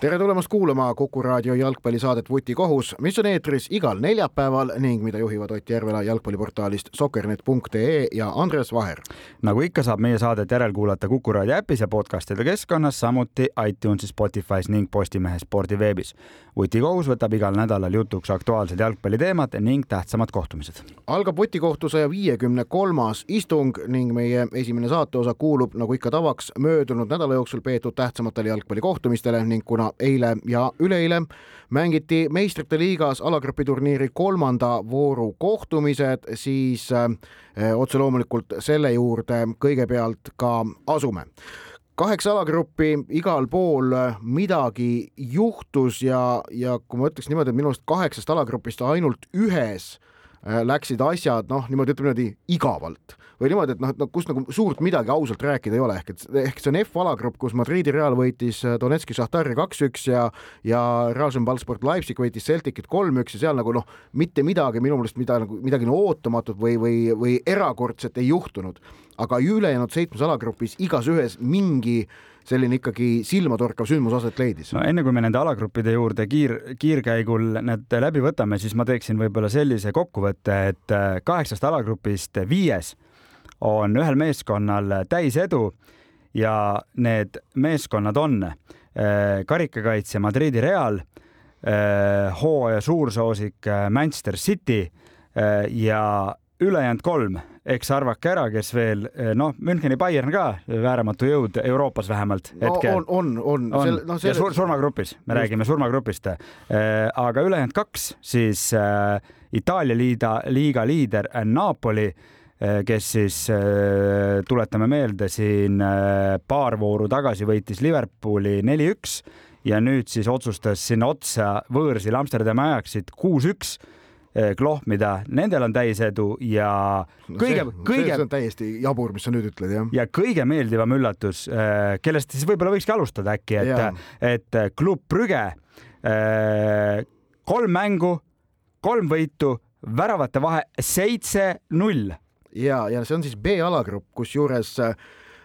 tere tulemast kuulama Kuku raadio jalgpallisaadet Vutikohus, mis on eetris igal neljapäeval ning mida juhivad Ott Järvela jalgpalliportaalist soccernet.ee ja Andres Vaher. nagu ikka, saab meie saadet järelkuulata Kuku raadio äpis ja podcastide keskkonnas, samuti iTunesis, Spotify's ning Postimehe spordiveebis. Vutikohus võtab igal nädalal jutuks aktuaalsed jalgpalliteemad ning tähtsamad kohtumised. algab vutikohtu saja viiekümne kolmas istung ning meie esimene saateosa kuulub, nagu ikka tavaks, möödunud nädala jooksul peetud tähtsamatele jalgpallikohtumistele ning kuna eile ja üleeile mängiti meistrite liigas alagrupiturniiri kolmanda vooru kohtumised, siis äh, otse loomulikult selle juurde kõigepealt ka asume kaheksa alagruppi, igal pool midagi juhtus ja, ja kui ma ütleks niimoodi, et minu arust kaheksast alagrupist ainult ühes äh, läksid asjad noh, niimoodi ütleme niimoodi igavalt või niimoodi, et noh, et noh, kus nagu suurt midagi ausalt rääkida ei ole, ehk et ehk see on F-alagrupp, kus Madridi Real võitis äh, Donetski Šahtari kaks-üks ja ja Rasenballsport Leipzig võitis Celticit kolm-üks ja seal nagu noh, mitte midagi minu meelest mida nagu midagi no ootamatut või, või, või erakordset ei juhtunud. aga ülejäänud seitsmes alagrupis igas ühes mingi selline ikkagi silmatorkav sündmus aset leidis. no enne kui me nende alagruppide juurde kiir, kiirkäigul need läbi võtame, siis ma teeksin võib-olla sellise kokkuvõtte, et äh, kaheksast alagrupist viies on ühel meeskonnal täisedu ja need meeskonnad on äh, karikakaitsja Madridi Real, äh, hooaja suursoosik Manchester City ja ülejäänud kolm, eks arvake ära, kes veel, noh, Müncheni Bayern ka, vääramatu jõud Euroopas vähemalt hetkel no,. on, on, on, on. Selle, no, selle... ja sur surmagrupis, me just. räägime surmagrupist. aga ülejäänud kaks siis äh, Itaalia liiga, liiga liider Napoli kes siis, tuletame meelde, siin paar vooru tagasi võitis Liverpooli neli-üks ja nüüd siis otsustas sinna otsa võõrsil Amsterdami Ajaxit kuus-üks klohmida, nendel on täisedu ja kõige no, kõige. see on täiesti jabur, mis sa nüüd ütled, jah. ja kõige meeldivam üllatus, kellest siis võib-olla võikski alustada äkki, et, et klubb Brügge, kolm mängu, kolm võitu, väravate vahe seitse-null ja, ja see on siis B-alagrupp, kusjuures äh,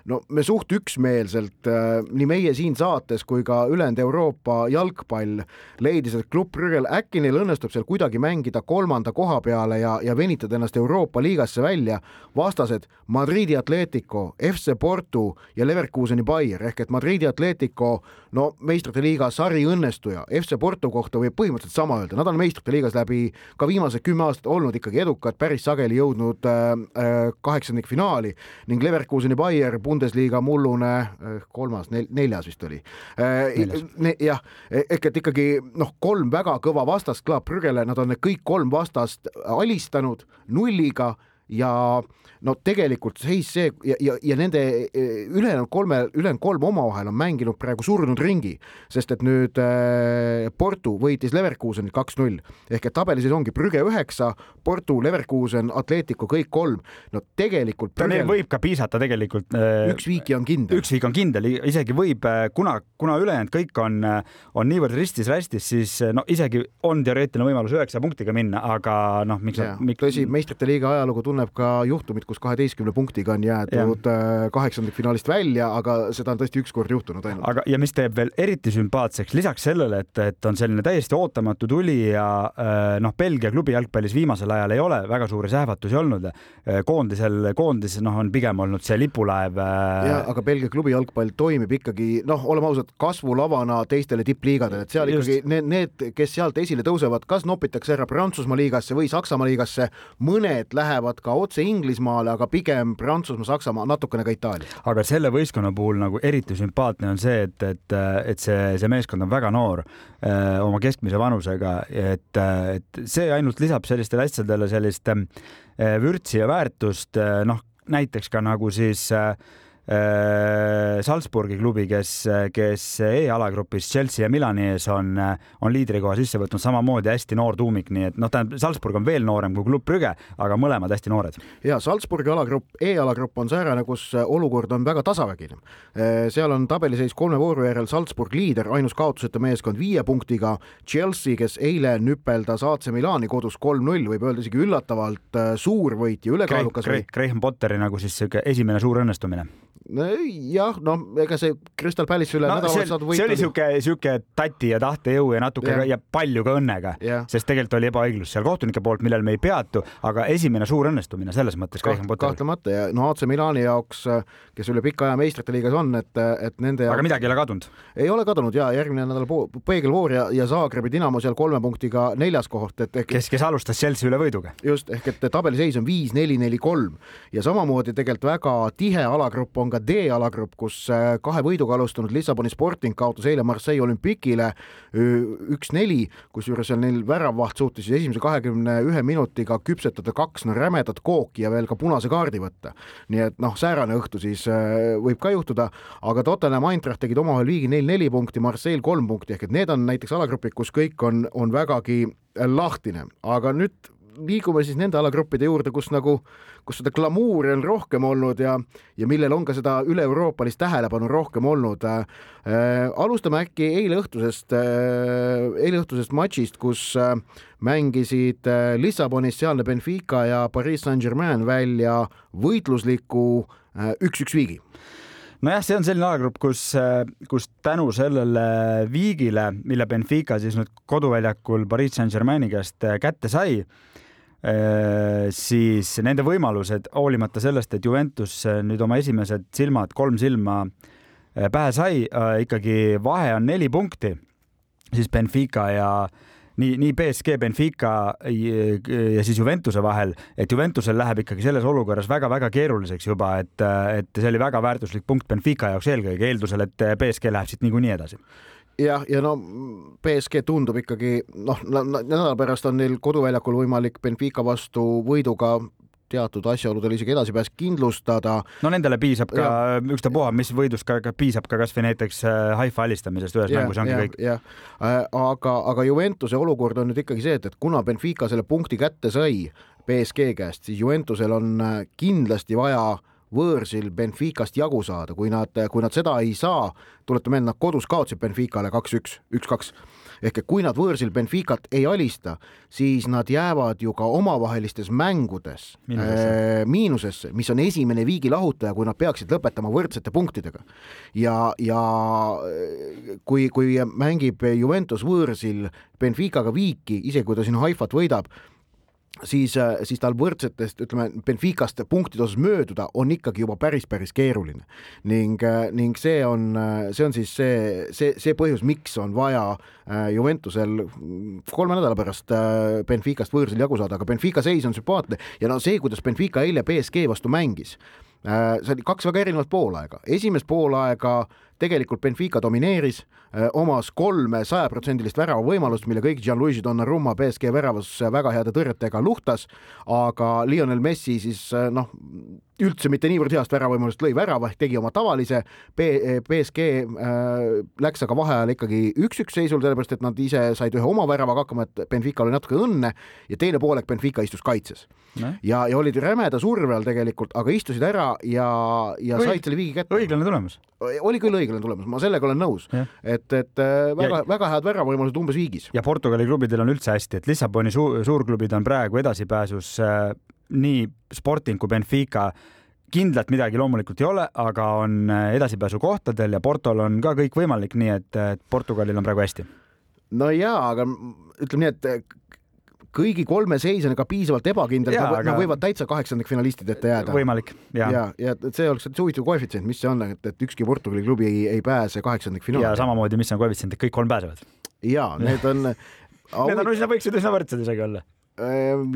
no me suht üksmeelselt äh, nii meie siin saates kui ka ülejäänud Euroopa jalgpall leidis, et klubb Brügel äkki neil õnnestub seal kuidagi mängida kolmanda koha peale ja, ja venitada ennast Euroopa liigasse välja. vastased Madridi Atletico, FC Porto ja Leverkuseni Bayer. Ehk et Madridi Atletico no meistrite liiga sari õnnestuja, FC Porto kohta võib põhimõtteliselt sama öelda, nad on meistrite liigas läbi ka viimased kümme aastat olnud ikkagi edukad, päris sageli jõudnud äh, äh, kaheksandikfinaali. Ning Leverkuseni Bayer Bundesliga mullune eh, kolmas nel,, neljas vist oli. Eh, ne, jah, ehk et ikkagi noh, kolm väga kõva vastast Club Brüggele, nad on kõik kolm vastast alistanud nulliga ja no tegelikult seis see ja, ja, ja nende e, ülejäänud kolme, ülejäänud kolm omavahel on mänginud praegu surnud ringi, sest et nüüd äh, Porto võitis Leverkusenit kaks-null ehk et tabelis ongi Brügge üheksa, Porto, Leverkusen, Atletico kõik kolm. no tegelikult. Brügel... võib ka piisata tegelikult äh,. üks viiki on kindel. üks viik on kindel, isegi võib, kuna, kuna ülejäänud kõik on, on niivõrd ristis-rästis, siis no isegi on teoreetiline võimalus üheksa punktiga minna, aga noh, miks. tõsi, meistrite liiga ajalugu tunneb ka juhtumit, kus kaheteistkümne punktiga on jäetud. Äh, kaheksandikfinaalist välja, aga seda on tõesti ükskord juhtunud ainult. aga, ja mis teeb veel eriti sümpaatseks, lisaks sellele, et, et on selline täiesti ootamatu tuli ja äh, noh, Belgia klubi jalgpallis viimasel ajal ei ole väga suuri sähvatusi olnud. Äh, koondisel, koondises noh, on pigem olnud see lipulaev. ja, aga Belgia klubi jalgpall toimib ikkagi noh, oleme ausad, kasvulavana teistele tippliigadele, et seal Just. ikkagi need, need, kes sealt esile tõusevad, kas nopitakse ära Prantsusmaa liigasse või Saksamaa liigasse, mõned lähevad ka otse Inglismaale, aga pigem Prantsusmaa, Saksamaa, natukene ka Itaalia. aga selle võistkonna puhul nagu eriti sümpaatne on see, et, et, et see, see meeskond on väga noor äh, oma keskmise vanusega, et, et see ainult lisab sellistele asjadele sellist äh, vürtsi ja väärtust, äh, noh, näiteks ka nagu siis Äh, Salzburgi klubi, kes, kes E-alagrupis Chelsea ja Milani ees on, on liidrikoha sisse võtnud, samamoodi hästi noor tuumik, nii et noh, tähendab, Salzburg on veel noorem kui klubb Brügge, aga mõlemad hästi noored. ja Salzburgi alagrupp, E-alagrupp on säärane, kus olukord on väga tasavägine. seal on tabeliseis kolme vooru järel Salzburg liider, ainus kaotuseta meeskond viie punktiga. Chelsea, kes eile nüpeldas AC Milani kodus kolm-null, võib öelda isegi üllatavalt suur võit ja ülekaalukas võit. Graham Potteri nagu siis siuke esimene suur õnnestumine jah, no ega see Crystal Palace'i üle no, nädala saadud võit. see oli siuke, siuke tati ja tahtejõu ja natuke ja, ja palju ka õnnega, sest tegelikult oli ebaõiglus seal kohtunike poolt, millel me ei peatu, aga esimene suur õnnestumine selles mõttes Kaht, kahtlemata ja no AC Milani jaoks, kes üle pika aja meistrite liigas on, et, et nende jaoks... aga midagi ei ole kadunud? ei ole kadunud ja järgmine nädal peegelvoor ja, ja Zagrebi Dinamo seal kolme punktiga neljas koht, et ehk kes, kes alustas Chelsea üle võiduga. just, ehk et tabeliseis on viis, neli, neli, kolm ja samamoodi tegelikult väga tihe alagrupp on ka D-alagrupp, kus äh, kahe võiduga alustanud Lissaboni Sporting kaotas eile Marseille olümpikile üks-neli, kusjuures seal neil väravvaht suutis esimese kahekümne ühe minutiga küpsetada kaks no rämedat kooki ja veel ka punase kaardi võtta. nii et noh, säärane õhtu siis äh, võib ka juhtuda, aga Tottenham Eintracht tegid omavahel viigi neil-neli punkti, Marseille kolm punkti. Ehk et need on näiteks alagrupid, kus kõik on, on vägagi lahtine, aga nüüd liigume siis nende alagruppide juurde, kus nagu, kus seda glamuuri on rohkem olnud ja, ja millel on ka seda üle-euroopalist tähelepanu rohkem olnud äh,. alustame äkki eileõhtusest äh,, eileõhtusest matšist, kus äh, mängisid äh, Lissabonis sealne Benfica ja Pariis Saint-Germain välja võitlusliku äh, üks-üks viigi nojah, see on selline alagrupp, kus, kus tänu sellele viigile, mille Benfica siis nüüd koduväljakul Pariis Saint-Germaini käest kätte sai, Äh, siis nende võimalused, hoolimata sellest, et Juventus äh, nüüd oma esimesed silmad, kolm silma äh, pähe sai, ikkagi vahe on neli punkti, siis Benfica ja nii, nii BSG, Benfica ja siis Juventuse vahel, et Juventusel läheb ikkagi selles olukorras väga-väga keeruliseks juba, et, et see oli väga väärtuslik punkt Benfica jaoks eelkõige eeldusel, et BSG läheb siit niikuinii edasi jah, ja no BSG tundub ikkagi noh, nädala pärast on neil koduväljakul võimalik Benfica vastu võiduga teatud asjaoludel isegi edasipääs kindlustada. no nendele piisab ka ükstapuha, mis võidust ka, ka piisab ka kasvõi näiteks äh, Haifa alistamisest ühes ja, mängus ongi ja, kõik. jah, äh, aga, aga Juventuse olukord on nüüd ikkagi see, et, et kuna Benfica selle punkti kätte sai BSG käest, siis Juventusel on äh, kindlasti vaja äh, võõrsil Benficast jagu saada, kui nad, kui nad seda ei saa, tuletame meelde, nad kodus kaotasid Benficale kaks-üks, üks-kaks. Ehk et kui nad võõrsil Benficat ei alista, siis nad jäävad ju ka omavahelistes mängudes miinusesse, äh, miinusesse, mis on esimene viigi lahutaja, kui nad peaksid lõpetama võrdsete punktidega. ja, ja kui, kui mängib Juventus võõrsil Benficaga viiki, isegi kui ta siin Haifat võidab, siis, äh, siis tal võrdsetest, ütleme, Benficast punktide osas mööduda on ikkagi juba päris, päris keeruline. ning, äh, ning see on, äh, see on siis see, see, see põhjus, miks on vaja Juventusel kolme nädala pärast Benficast võõrsil jagu saada, aga Benfica seis on sümpaatne ja no see, kuidas Benfica eile BSG vastu mängis, see oli kaks väga erinevat poolaega, esimest poolaega tegelikult Benfica domineeris, omas kolme sajaprotsendilist väravavõimalust, mille kõik Gianluigi Donnarumma BSG väravas väga heade tõrjetega luhtas, aga Lionel Messi siis noh, üldse mitte niivõrd heast väravavõimalust lõi värava ehk tegi oma tavalise. B, BSG äh, läks aga vaheajal ikkagi üks-üks seisul, sellepärast et nad ise said ühe oma väravaga hakkama, et Benfica oli natuke õnne ja teine poolek Benfica istus kaitses. No.. ja, ja olid rämeda surve all tegelikult, aga istusid ära ja, ja Õig, said selle viigi kätte. õiglane tulemus. Oli küll õiglane tulemus, ma sellega olen nõus, et, et äh, väga, väga head väravavõimalused umbes viigis. ja Portugali klubidel on üldse hästi, et Lissaboni suur, suurklubid on praegu edasipääsus äh, nii Sporting kui Benfica kindlalt midagi loomulikult ei ole, aga on äh, edasipääsukohtadel ja Portol on ka kõik võimalik, nii et Portugalil on praegu hästi. no jaa, aga ütleme nii, et kõigi kolme seis on ka piisavalt ebakindel, nad aga... võivad täitsa kaheksandikfinalistid ette jääda. võimalik, ja, ja, ja see oleks huvitav koefitsient, mis see on, et, et ükski Portugali klubi ei, ei pääse kaheksandikfinaali. ja samamoodi, mis on koefitsient, et kõik kolm pääsevad. ja need on Need on üsna, võiksid üsna võrdsed isegi olla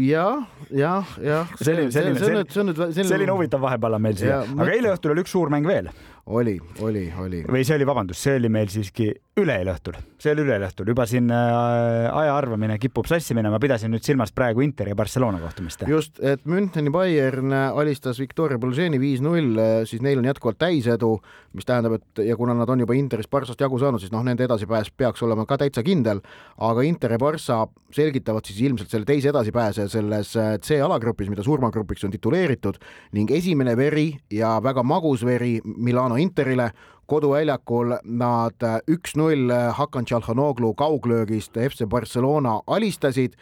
ja, ja, jah. selline, selline, selline, selline, selline huvitav vahepala meil siia, aga eile õhtul oli üks suur mäng veel oli, oli, oli. või see oli, vabandust, see oli meil siiski üleeile õhtul, see oli üleeile õhtul, juba siin äh, aja arvamine kipub sassi minema, pidasin nüüd silmas praegu Interi ja Barcelona kohtumist. just, et Müncheni Bayern alistas Victoria Bolženi viis-null, siis neil on jätkuvalt täisedu, mis tähendab, et ja kuna nad on juba Interist Barssast jagu saanud, siis noh, nende edasipääs peaks olema ka täitsa kindel, aga Inter ja Barssa selgitavad siis ilmselt selle teise edasipääse selles äh, C alagrupis, mida surmagrupiks on tituleeritud ning esimene veri ja väga magus veri Milano Interile, koduväljakul nad üks-null Hakan Tšalhanoglu kauglöögist FC Barcelona alistasid.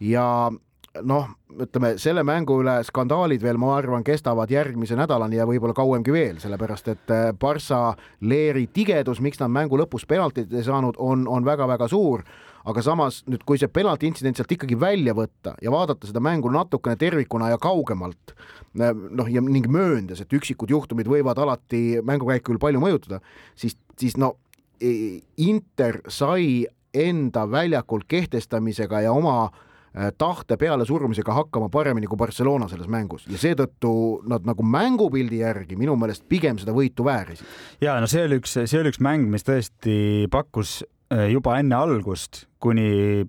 Ja noh, ütleme selle mängu üle skandaalid veel, ma arvan, kestavad järgmise nädalani ja võib-olla kauemgi veel, sellepärast et Barca leeri tigedus, miks nad mängu lõpus penaltit ei saanud, on, on väga-väga suur aga samas nüüd, kui see penalti intsident sealt ikkagi välja võtta ja vaadata seda mängu natukene tervikuna ja kaugemalt, noh, ja ning mööndes, et üksikud juhtumid võivad alati mängukäiku küll palju mõjutada, siis, siis no Inter sai enda väljakul kehtestamisega ja oma äh, tahte pealesurumisega hakkama paremini kui Barcelona selles mängus ja seetõttu nad nagu mängupildi järgi minu meelest pigem seda võitu väärisid. ja no see oli üks, see oli üks mäng, mis tõesti pakkus juba enne algust kuni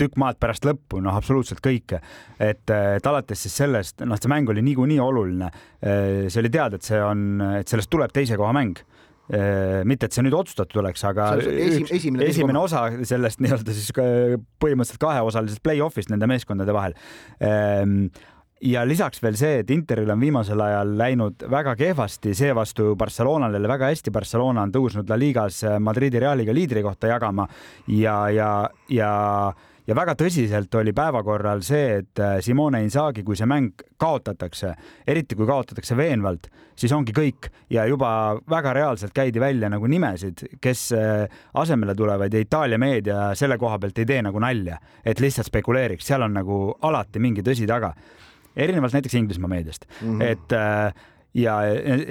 tükk maad pärast lõppu, noh, absoluutselt kõike. et, et alates siis sellest, noh, see mäng oli niikuinii oluline. Äh, see oli teada, et see on, et sellest tuleb teise koha mäng äh, mitte, et see nüüd otsustatud oleks, aga esim, esimene, esimene osa sellest nii-öelda siis põhimõtteliselt kaheosalisest play-off'ist nende meeskondade vahel ehm, ja lisaks veel see, et Interil on viimasel ajal läinud väga kehvasti, seevastu Barcelonale väga hästi. Barcelona on tõusnud La Ligas Madridi Realiga liidri kohta jagama. Ja, ja, ja ja väga tõsiselt oli päevakorral see, et Simone Inzaghi, kui see mäng kaotatakse, eriti kui kaotatakse veenvalt, siis ongi kõik. Ja juba väga reaalselt käidi välja nagu nimesid, kes asemele tulevad ja Itaalia meedia selle koha pealt ei tee nagu nalja, et lihtsalt spekuleeriks, seal on nagu alati mingi tõsi taga erinevalt näiteks Inglismaa meediast mm, -hmm. et äh, ja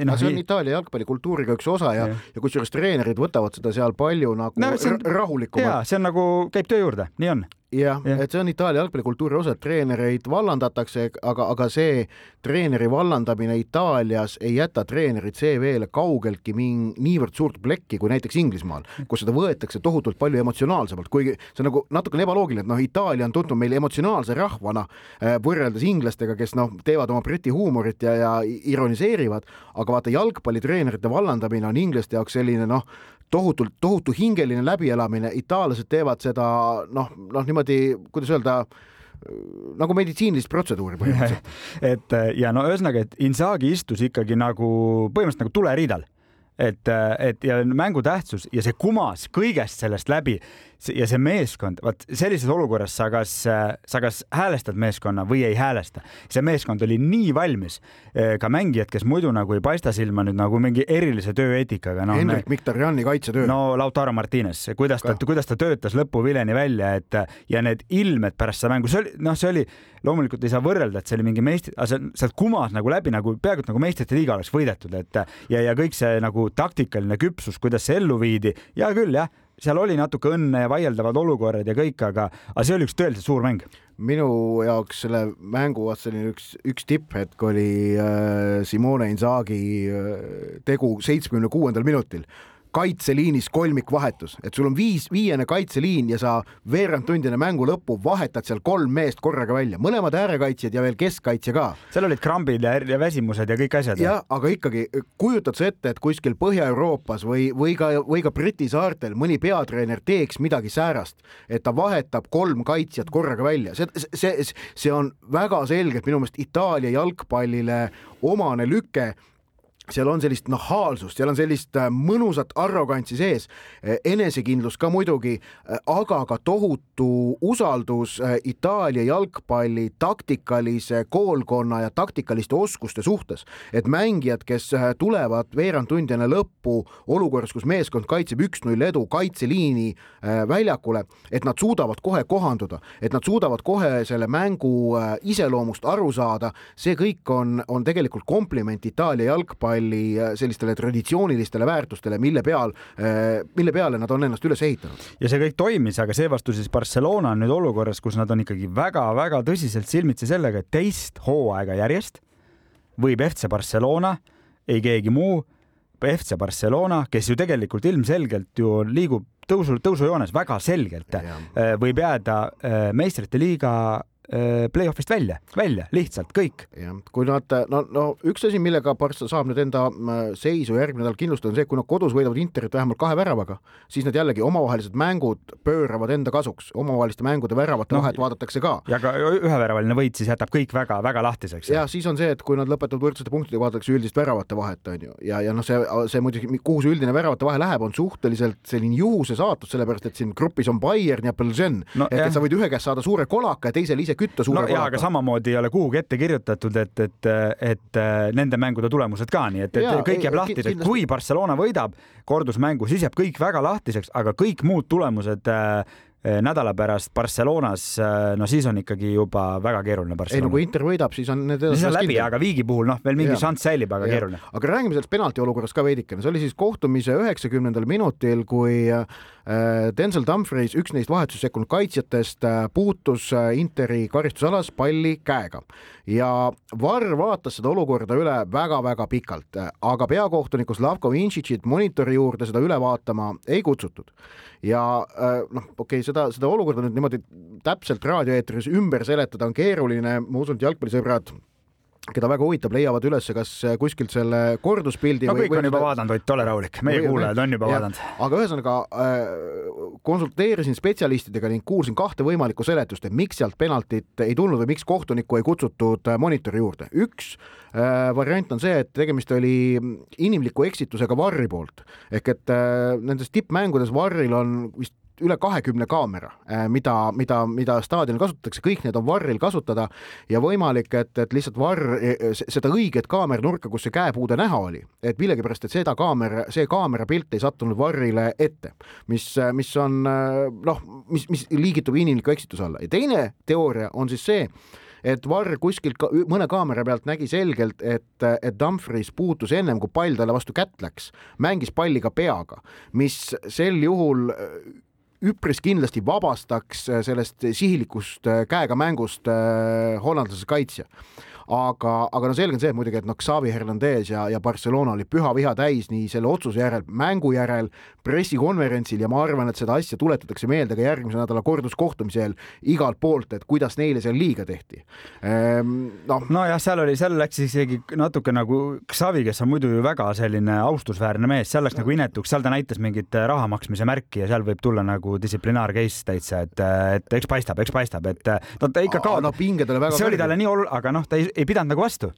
noh, see on Itaalia jalgpallikultuuriga üks osa ja, ja, ja kusjuures treenerid võtavad seda seal palju nagu no, on, rahulikumalt. see on nagu, käib töö juurde, nii on jah ja., et see on Itaalia jalgpallikultuuri osa, et treenereid vallandatakse, aga, aga see treeneri vallandamine Itaalias ei jäta treenerit CV-le kaugeltki ming, niivõrd suurt plekki kui näiteks Inglismaal, kus seda võetakse tohutult palju emotsionaalsemalt, kuigi see on nagu natukene ebaloogiline, et noh, Itaalia on tuntud meil emotsionaalse rahvana äh, võrreldes inglastega, kes noh, teevad oma briti huumorit ja, ja ironiseerivad, aga vaata, jalgpallitreenerite vallandamine on inglaste jaoks selline noh, tohutult, tohutu hingeline läbielamine, itaallased teevad seda noh, noh niimoodi, kuidas öelda, nagu meditsiinilist protseduuri põhimõtteliselt. et ja no ühesõnaga, et Inzaghi istus ikkagi nagu põhimõtteliselt nagu tuleriidal et, et ja mängu tähtsus ja see kumas kõigest sellest läbi ja see meeskond, vot sellises olukorras sa kas, sa kas häälestad meeskonna või ei häälesta. see meeskond oli nii valmis, ka mängijad, kes muidu nagu ei paista silma nüüd nagu mingi erilise tööeetikaga no,. Hendrik Mkhitarjani kaitsetöö. no Lautaro Martines, kuidas ta, kuidas ta töötas lõpuviljani välja, et ja need ilmed pärast seda mängu, see oli, noh, see oli, loomulikult ei saa võrrelda, et see oli mingi meistri, aga see sealt kumas nagu läbi nagu peaaegu et nagu meistrite liiga oleks võidetud, et ja, ja kõik see nagu taktikaline küpsus, kuidas see ellu viidi, hea küll, jah seal oli natuke õnne ja vaieldavad olukorrad ja kõik, aga, aga see oli üks tõeliselt suur mäng. minu jaoks selle mängu selline üks, üks tipphetk oli äh, Simone Inzaghi äh, tegu seitsmekümne kuuendal minutil kaitseliinis kolmikvahetus, et sul on viis, viiene kaitseliin ja sa veerand tundi enne mängu lõppu vahetad seal kolm meest korraga välja, mõlemad äärekaitsjad ja veel keskkaitsja ka. seal olid krambid ja, ja väsimused ja kõik asjad. jah, aga ikkagi kujutad sa ette, et kuskil Põhja-Euroopas või, või ka, või ka Briti saartel mõni peatreener teeks midagi säärast, et ta vahetab kolm kaitsjat korraga välja, see, see, see on väga selgelt minu meelest Itaalia jalgpallile omane lüke seal on sellist nahaalsust, seal on sellist äh, mõnusat arrogantsi sees, äh, enesekindlus ka muidugi, äh, aga ka tohutu usaldus Itaalia jalgpalli taktikalise koolkonna ja taktikaliste oskuste suhtes. et mängijad, kes tulevad veerand tundi enne lõppu olukorras, kus meeskond kaitseb üks-null edu kaitseliini väljakule, et nad suudavad kohe kohanduda, et nad suudavad kohe selle mängu iseloomust aru saada, see kõik on, on tegelikult kompliment Itaalia jalgpalli jalgpalli sellistele traditsioonilistele väärtustele, mille peal, äh, mille peale nad on ennast üles ehitanud. ja see kõik toimis, aga seevastu siis Barcelona on nüüd olukorras, kus nad on ikkagi väga-väga tõsiselt silmitsi sellega, et teist hooaega järjest võib FC Barcelona, ei keegi muu, FC Barcelona, kes ju tegelikult ilmselgelt ju liigub tõusu, tõusujoones väga selgelt, võib jääda meistrite liiga play-off'ist välja, välja lihtsalt kõik. jah, kui nad, no, no üks asi, millega Barca saab nüüd enda äh, seisu järgmine nädal kindlustada, on see, kui nad kodus võidavad Interit vähemalt kahe väravaga, siis nad jällegi omavahelised mängud pööravad enda kasuks, omavaheliste mängude väravate no, vahet vaadatakse ka. ja ka üheväravaline võit siis jätab kõik väga-väga lahtiseks. ja siis on see, et kui nad lõpetavad võrdsete punktidega, vaadatakse üldist väravate vahet, on ju, ja, ja noh, see, see muidugi, kuhu see üldine väravate vahe läheb, on suhteliselt selline juhuse saatus, sellepärast et siin grupis on Bayern ja Belgian no,, ehk et sa võid ühe käest saada suure kolaka ja teisel ise ise kütta suure no, jaa, aga samamoodi ei ole kuhugi ette kirjutatud, et, et, et nende mängude tulemused ka, nii et, et jaa, kõik jääb lahtiseks. kui Barcelona võidab kordusmängu, siis jääb kõik väga lahtiseks, aga kõik muud tulemused äh, nädala pärast Barcelonas, eh, no siis on ikkagi juba väga keeruline Barcelona. ei no kui Inter võidab, siis on need siis on läbi, aga Viigi puhul noh, veel mingi šanss säilib, aga ja. keeruline. aga räägime sellest penalti olukorrast ka veidikene, see oli siis kohtumise üheksakümnendal minutil, kui Denzel Dumfries, üks neist vahetuses sekkunud kaitsjatest, puutus Interi karistusalas palli käega. Ja Varr vaatas seda olukorda üle väga-väga pikalt, aga peakohtuniku Slavko Vinšitšit monitori juurde seda üle vaatama ei kutsutud. Ja noh, okei okay,, seda, seda olukorda nüüd niimoodi täpselt raadioeetris ümber seletada on keeruline, ma usun, et jalgpallisõbrad keda väga huvitab, leiavad üles kas kuskilt selle korduspildi. no kõik või, on juba vaadanud, Ott, ole rahulik, meie kuulajad on juba ja, vaadanud. aga ühesõnaga äh, konsulteerisin spetsialistidega ning kuulsin kahte võimalikku seletust, et miks sealt penaltit ei tulnud või miks kohtunikku ei kutsutud äh, monitori juurde. üks äh, variant on see, et tegemist oli inimliku eksitusega Varri poolt ehk et äh, nendes tippmängudes Varril on vist üle kahekümne kaamera, äh, mida, mida, mida staadionil kasutatakse, kõik need on varril kasutada ja võimalik, et, et lihtsalt varr, e, e, seda õiget kaameranurka, kus see käepuude näha oli, et millegipärast, et seda kaamera, see kaamerapilt ei sattunud varrile ette, mis, mis on noh, mis, mis liigitub inimliku eksituse alla. Ja teine teooria on siis see, et Varr kuskilt ka, mõne kaamera pealt nägi selgelt, et, et Dumfries puutus ennem kui pall talle vastu kätt läks, mängis palli ka peaga, mis sel juhul üpris kindlasti vabastaks sellest sihilikust äh, käega mängust äh, hollandlase kaitsja aga, aga no selge on see et muidugi, et noh, Xavi Hernandez ja, ja Barcelona oli püha viha täis nii selle otsuse järel, mängu järel, pressikonverentsil ja ma arvan, et seda asja tuletatakse meelde ka järgmise nädala korduskohtumisel igalt poolt, et kuidas neile seal liiga tehti ehm,. noh. nojah, seal oli, seal läks isegi natuke nagu Xavi, kes on muidu ju väga selline austusväärne mees, seal läks no. nagu inetuks, seal ta näitas mingit raha maksmise märki ja seal võib tulla nagu distsiplinaar case täitsa, et, et eks paistab, eks paistab, et no ta ikka kaotab. no see oli talle nii oluline, aga noh, ta ei, ei pidanud nagu vastu.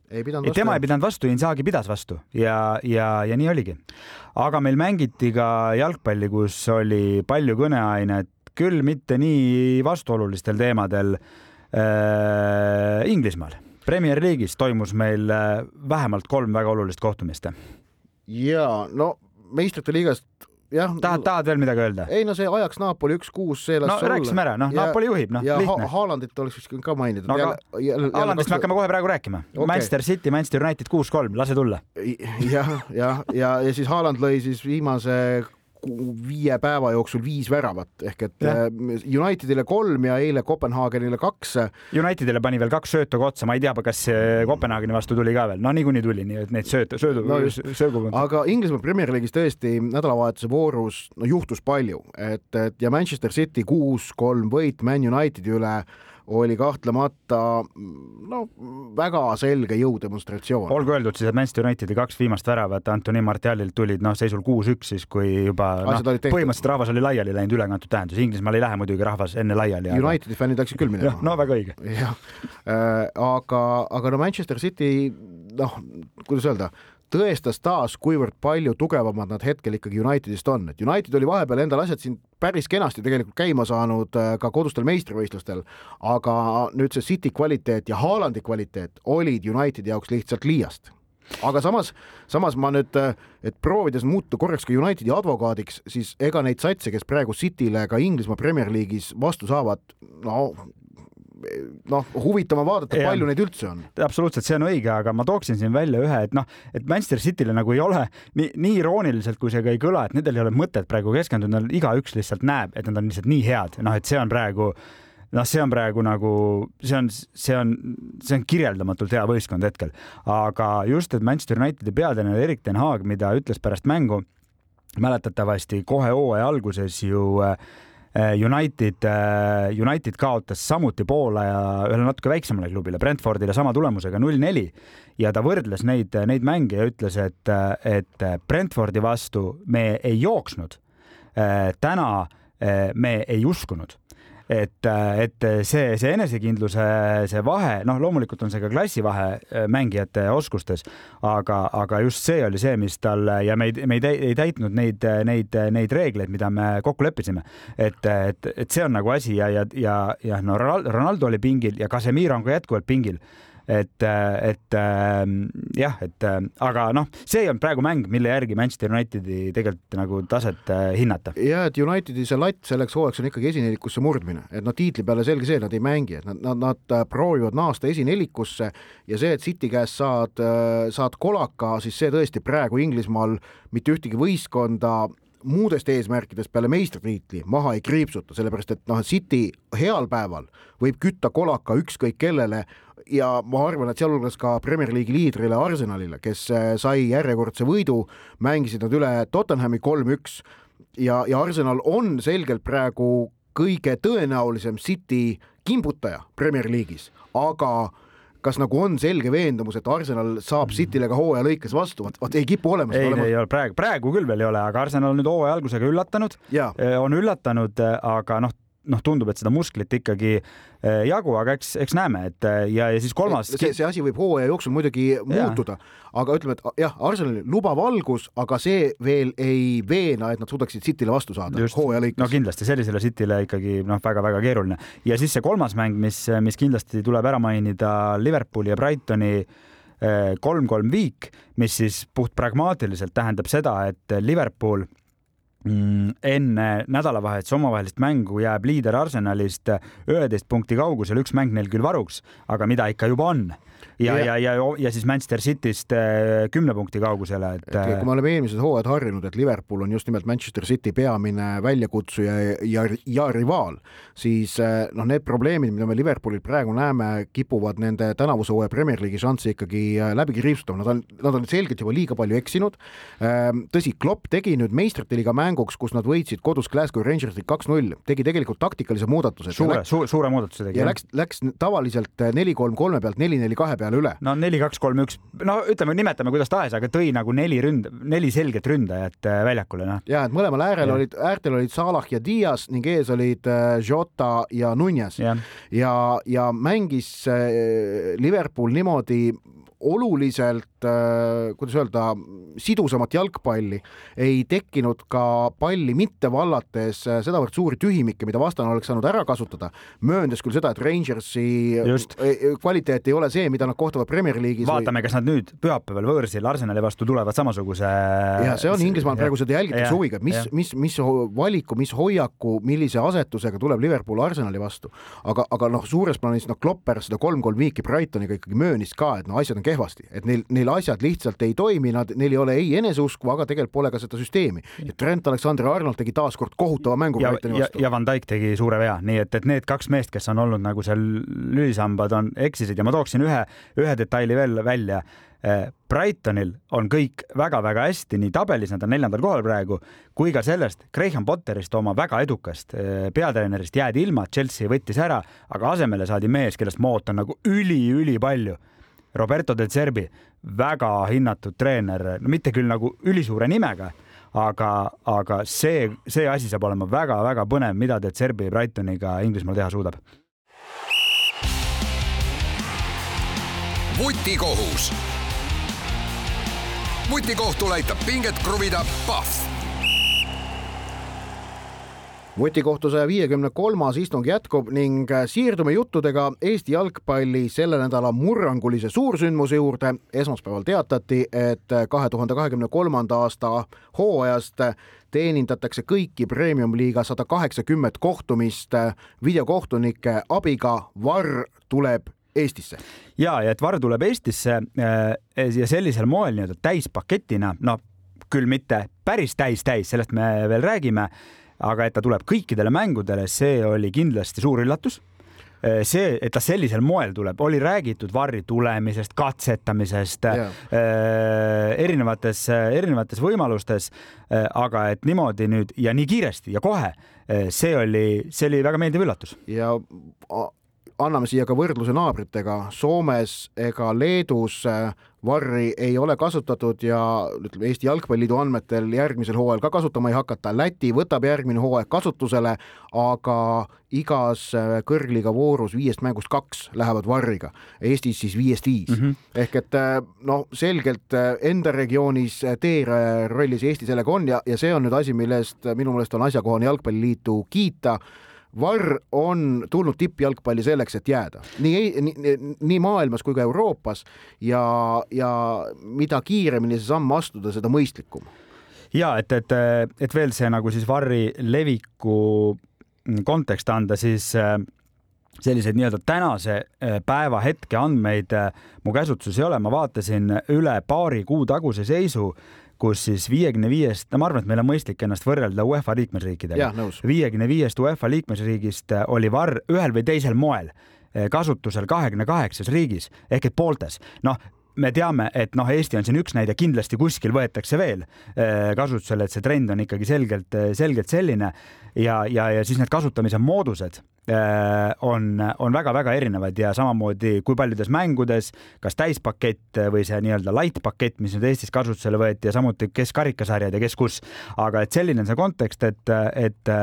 tema ei pidanud vastu, Inzaghi pidas vastu ja, ja, ja nii oligi. aga meil mängiti ka jalgpalli, kus oli palju kõneainet, küll mitte nii vastuolulistel teemadel äh,. Inglismaal, Premier League'is toimus meil äh, vähemalt kolm väga olulist kohtumist. ja no meistrite liigast jah. tahad, tahad veel midagi öelda? ei no see ajaks Napoli üks-kuus, see las no, olla. rääkisime ära, noh, Napoli juhib, noh, lihtne. Haalandit oleks vist ka mainitud no,. Haalandist me hakkame kohe praegu rääkima okay.. Manchester City, Manchester United kuus-kolm, lase tulla. jah, jah, ja, ja siis Haaland lõi siis viimase viie päeva jooksul viis väravat ehk et ja. Äh, Unitedile kolm ja eile Kopenhaagenile kaks. Unitedile pani veel kaks söötu ka otsa, ma ei tea, kas Kopenhaageni vastu tuli ka veel, no niikuinii tuli, nii et neid söötu, söödu no, söögu. aga Inglismaa Premier League'is tõesti nädalavahetuse voorus no juhtus palju, et, et ja Manchester City kuus-kolm võit Man Unitedi üle oli kahtlemata no väga selge jõudemonstratsioon. olgu öeldud siis, et Manchester Unitedi kaks viimast väravat Antoni Martialilt tulid noh, seisul kuus-üks siis, kui juba noh, põhimõtteliselt rahvas oli laiali läinud ülekantud tähenduses, Inglismaal ei lähe muidugi rahvas enne laiali. Unitedi aga... fännid läksid küll minema. no väga õige. jah äh,, aga, aga no Manchester City noh, kuidas öelda tõestas taas, kuivõrd palju tugevamad nad hetkel ikkagi Unitedist on, et United oli vahepeal endal asjad siin päris kenasti tegelikult käima saanud äh, ka kodustel meistrivõistlustel, aga nüüd see City kvaliteet ja Haalandi kvaliteet olid Unitedi jaoks lihtsalt liiast. Aga samas, samas ma nüüd, äh, et proovides muuta korraks ka Unitedi advokaadiks, siis ega neid satse, kes praegu Cityle ka Inglismaa Premier League'is vastu saavad, no noh, huvitav on vaadata, palju neid üldse on. absoluutselt, see on õige, aga ma tooksin siin välja ühe, et noh, et Manchester City'le nagu ei ole nii, nii irooniliselt, kui see ka ei kõla, et nendel ei ole mõtet praegu keskenduda, igaüks lihtsalt näeb, et nad on lihtsalt nii head, noh, et see on praegu noh, see on praegu nagu, see on, see on, see on kirjeldamatult hea võistkond hetkel, aga just, et Manchester Unitedi peatreener Erik ten Haag, mida ütles pärast mängu, mäletatavasti kohe hooaja alguses ju äh, United, äh, United kaotas samuti Poola ja ühele natuke väiksemale klubile, Brentfordile sama tulemusega null neli ja ta võrdles neid, neid mänge ja ütles, et, et Brentfordi vastu me ei jooksnud. Äh, täna me ei uskunud et, et see, see enesekindluse, see vahe, noh, loomulikult on see ka klassivahe äh, mängijate oskustes, aga, aga just see oli see, mis tal ja me ei, me ei, täitnud neid, neid, neid reegleid, mida me kokku leppisime. et, et, et see on nagu asi ja, ja, ja, ja no Ronaldo oli pingil ja Casemiro on ka jätkuvalt pingil et, et ähm, jah, et äh, aga noh, see olnud praegu mäng, mille järgi Manchester Unitedi tegelikult nagu taset äh, hinnata. ja et Unitedi see latt selleks hooajaks on ikkagi esinelikusse murdmine, et noh, tiitli peale selge see, nad ei mängi, et nad, nad, nad äh, proovivad naasta esinelikusse ja see, et City käest saad, saad kolaka, siis see tõesti praegu Inglismaal mitte ühtegi võistkonda muudest eesmärkidest peale meistritiitli maha ei kriipsuta, sellepärast et noh, City heal päeval võib kütta kolaka ükskõik kellele ja ma arvan, et sealhulgas ka Premier League'i liidrile Arsenalile, kes äh, sai järjekordse võidu, mängisid nad üle Tottenhami kolm-üks. Ja, ja Arsenal on selgelt praegu kõige tõenäolisem City kimbutaja Premier League'is, aga kas nagu on selge veendumus, et Arsenal saab Cityle ka hooaja lõikes vastu, vot ei kipu olema. ei olema..., ei ole. Praegu, praegu küll veel ei ole, aga Arsenal on nüüd hooaja algusega üllatanud, on üllatanud, aga noh noh, tundub, et seda musklit ikkagi eh, jagu, aga eks, eks näeme, et eh, ja, ja siis kolmas. see, see asi võib hooaja jooksul muidugi ja. muutuda, aga ütleme, et jah, Arsenalil lubav algus, aga see veel ei veena, et nad suudaksid Cityle vastu saada hooaja lõikes. no kindlasti sellisele Cityle ikkagi noh, väga-väga keeruline ja siis see kolmas mäng, mis, mis kindlasti tuleb ära mainida Liverpooli ja Brightoni eh, kolm-kolm viik, mis siis puht pragmaatiliselt tähendab seda, et Liverpool enne nädalavahetuse omavahelist mängu jääb liider Arsenalist üheteist punkti kaugusel, üks mäng neil küll varuks, aga mida ikka juba on ja, ja, ja, ja, ja siis Manchester Cityst äh, kümne punkti kaugusele, et. kui me oleme eelmised hooajad harjunud, et Liverpool on just nimelt Manchester City peamine väljakutsuja ja, ja, ja rivaal, siis äh, noh, need probleemid, mida me Liverpoolil praegu näeme, kipuvad nende tänavuse hooaja Premier League'i šanssi ikkagi äh, läbi kriipsutama, nad on, nad on selgelt juba liiga palju eksinud. Ähm, tõsi, Klopp tegi nüüd meistrite liiga mänguks, kus nad võitsid kodus Glasgow Rangersit kaks-null, tegi tegelikult taktikalise muudatuse. suure, suure, suure muudatuse tegi. ja läks, läks tavaliselt neli-kolm-kolme pealt neli-neli-kahe peale üle. no neli, kaks, kolm, üks, no ütleme, nimetame kuidas tahes, aga tõi nagu neli ründ-, neli selget ründajat äh, väljakule, noh. ja et mõlemal äärel ja. olid, äärtel olid Salah ja Dias ning ees olid äh, Jota ja Nunez ja, ja, ja mängis Liverpool niimoodi oluliselt kuidas öelda, sidusamat jalgpalli, ei tekkinud ka palli mitte vallates äh, sedavõrd suuri tühimikke, mida vastane oleks saanud ära kasutada, mööndes küll seda, et Rangersi Just. Äh, kvaliteet ei ole see, mida nad kohtavad Premier League'is. vaatame või..., kas nad nüüd pühapäeval võõrsil Arsenali vastu tulevad samasuguse. ja see on Inglismaal praegu seda jälgitakse huviga, mis, mis, mis valiku, mis hoiaku, millise asetusega tuleb Liverpool Arsenali vastu. aga, aga noh, suures plaanis noh, Klopp pärast seda kolm-kolm viiki Brightoniga ikkagi möönis ka, et no asjad on kehvasti, et neil, neil asjad lihtsalt ei toimi, nad, neil ei ole ei eneseusku, aga tegelikult pole ka seda süsteemi. ja Trent Alexander-Arnold tegi taaskord kohutava mängu ja, ja, ja Van Dijk tegi suure vea, nii et, et need kaks meest, kes on olnud nagu seal lülisambad, on eksisid. Ja ma tooksin ühe, ühe detaili veel välja. Eh, Brightonil on kõik väga-väga hästi, nii tabelis nad on neljandal kohal praegu, kui ka sellest Graham Potterist, oma väga edukast eh, peatreenerist jäädi ilma, Chelsea võttis ära, aga asemele saadi mees, kellest ma ootan nagu üli-ülipalju Roberto De Zerbi, väga hinnatud treener, no mitte küll nagu ülisuure nimega, aga, aga see, see asi saab olema väga-väga põnev, mida De Zerbi Brightoniga Inglismaal teha suudab. vutikohus. vutikohtul aitab pinget kruvida Pahv vutikohtu saja viiekümne kolmas istung jätkub ning siirdume juttudega Eesti jalgpalli selle nädala murrangulise suursündmuse juurde. esmaspäeval teatati, et kahe tuhande kahekümne kolmanda aasta hooajast teenindatakse kõiki premium-liiga sada kaheksakümmet kohtumist videokohtunike abiga. VAR tuleb Eestisse. ja, ja et VAR tuleb Eestisse äh, ja sellisel moel nii-öelda täispaketina, no küll mitte päris täis-täis, sellest me veel räägime aga et ta tuleb kõikidele mängudele, see oli kindlasti suur üllatus Äh, see, et ta sellisel moel tuleb, oli räägitud varri tulemisest, katsetamisest yeah., erinevates, erinevates võimalustes. Äh, aga et niimoodi nüüd ja nii kiiresti ja kohe, see oli, see oli väga meeldiv üllatus. ja anname siia ka võrdluse naabritega, Soomes ega Leedus varri ei ole kasutatud ja ütleme Eesti Jalgpalliliidu andmetel järgmisel hooajal ka kasutama ei hakata. Läti võtab järgmine hooaeg kasutusele, aga igas äh, kõrgliiga voorus viiest mängust kaks lähevad varriga, Eestis siis viiest viis mm. -hmm. ehk et äh, noh, selgelt äh, enda regioonis teeraja rollis Eesti sellega on ja, ja see on nüüd asi, millest minu meelest on asjakohane Jalgpalliliitu kiita Varr on tulnud tippjalgpalli selleks, et jääda nii, nii, nii maailmas kui ka Euroopas ja, ja mida kiiremini see samm astuda, seda mõistlikum. ja et, et, et veel see nagu siis Varri leviku kontekst anda, siis äh, selliseid nii-öelda tänase äh, päeva hetke andmeid äh, mu käsutuses ei ole, ma vaatasin üle paari kuu taguse seisu kus siis viiekümne viiest, no ma arvan, et meil on mõistlik ennast võrrelda UEFA liikmesriikidega. viiekümne viiest UEFA liikmesriigist äh, oli VAR ühel või teisel moel äh, kasutusel kahekümne kaheksas riigis ehk et pooltes. noh, me teame, et noh, Eesti on siin üks näide, kindlasti kuskil võetakse veel äh, kasutusele, et see trend on ikkagi selgelt, selgelt selline ja, ja, ja siis need kasutamise moodused Äh, on, on väga-väga erinevad ja samamoodi kui paljudes mängudes, kas täispakett või see nii-öelda light pakett, mis nüüd Eestis kasutusele võeti ja samuti kes karikasarjad ja kes kus. aga et selline on see kontekst, et, et,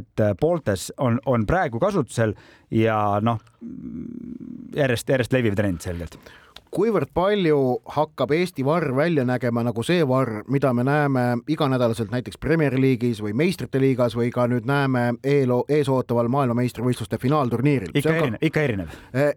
et pooltes on, on praegu kasutusel ja noh, järjest, järjest leviv trend selgelt kuivõrd palju hakkab Eesti varr välja nägema nagu see varr, mida me näeme iganädalaselt näiteks Premier League'is või meistrite liigas või ka nüüd näeme eelo, eesootaval maailmameistrivõistluste finaalturniiril? ikka erinev, ikka erinev eh,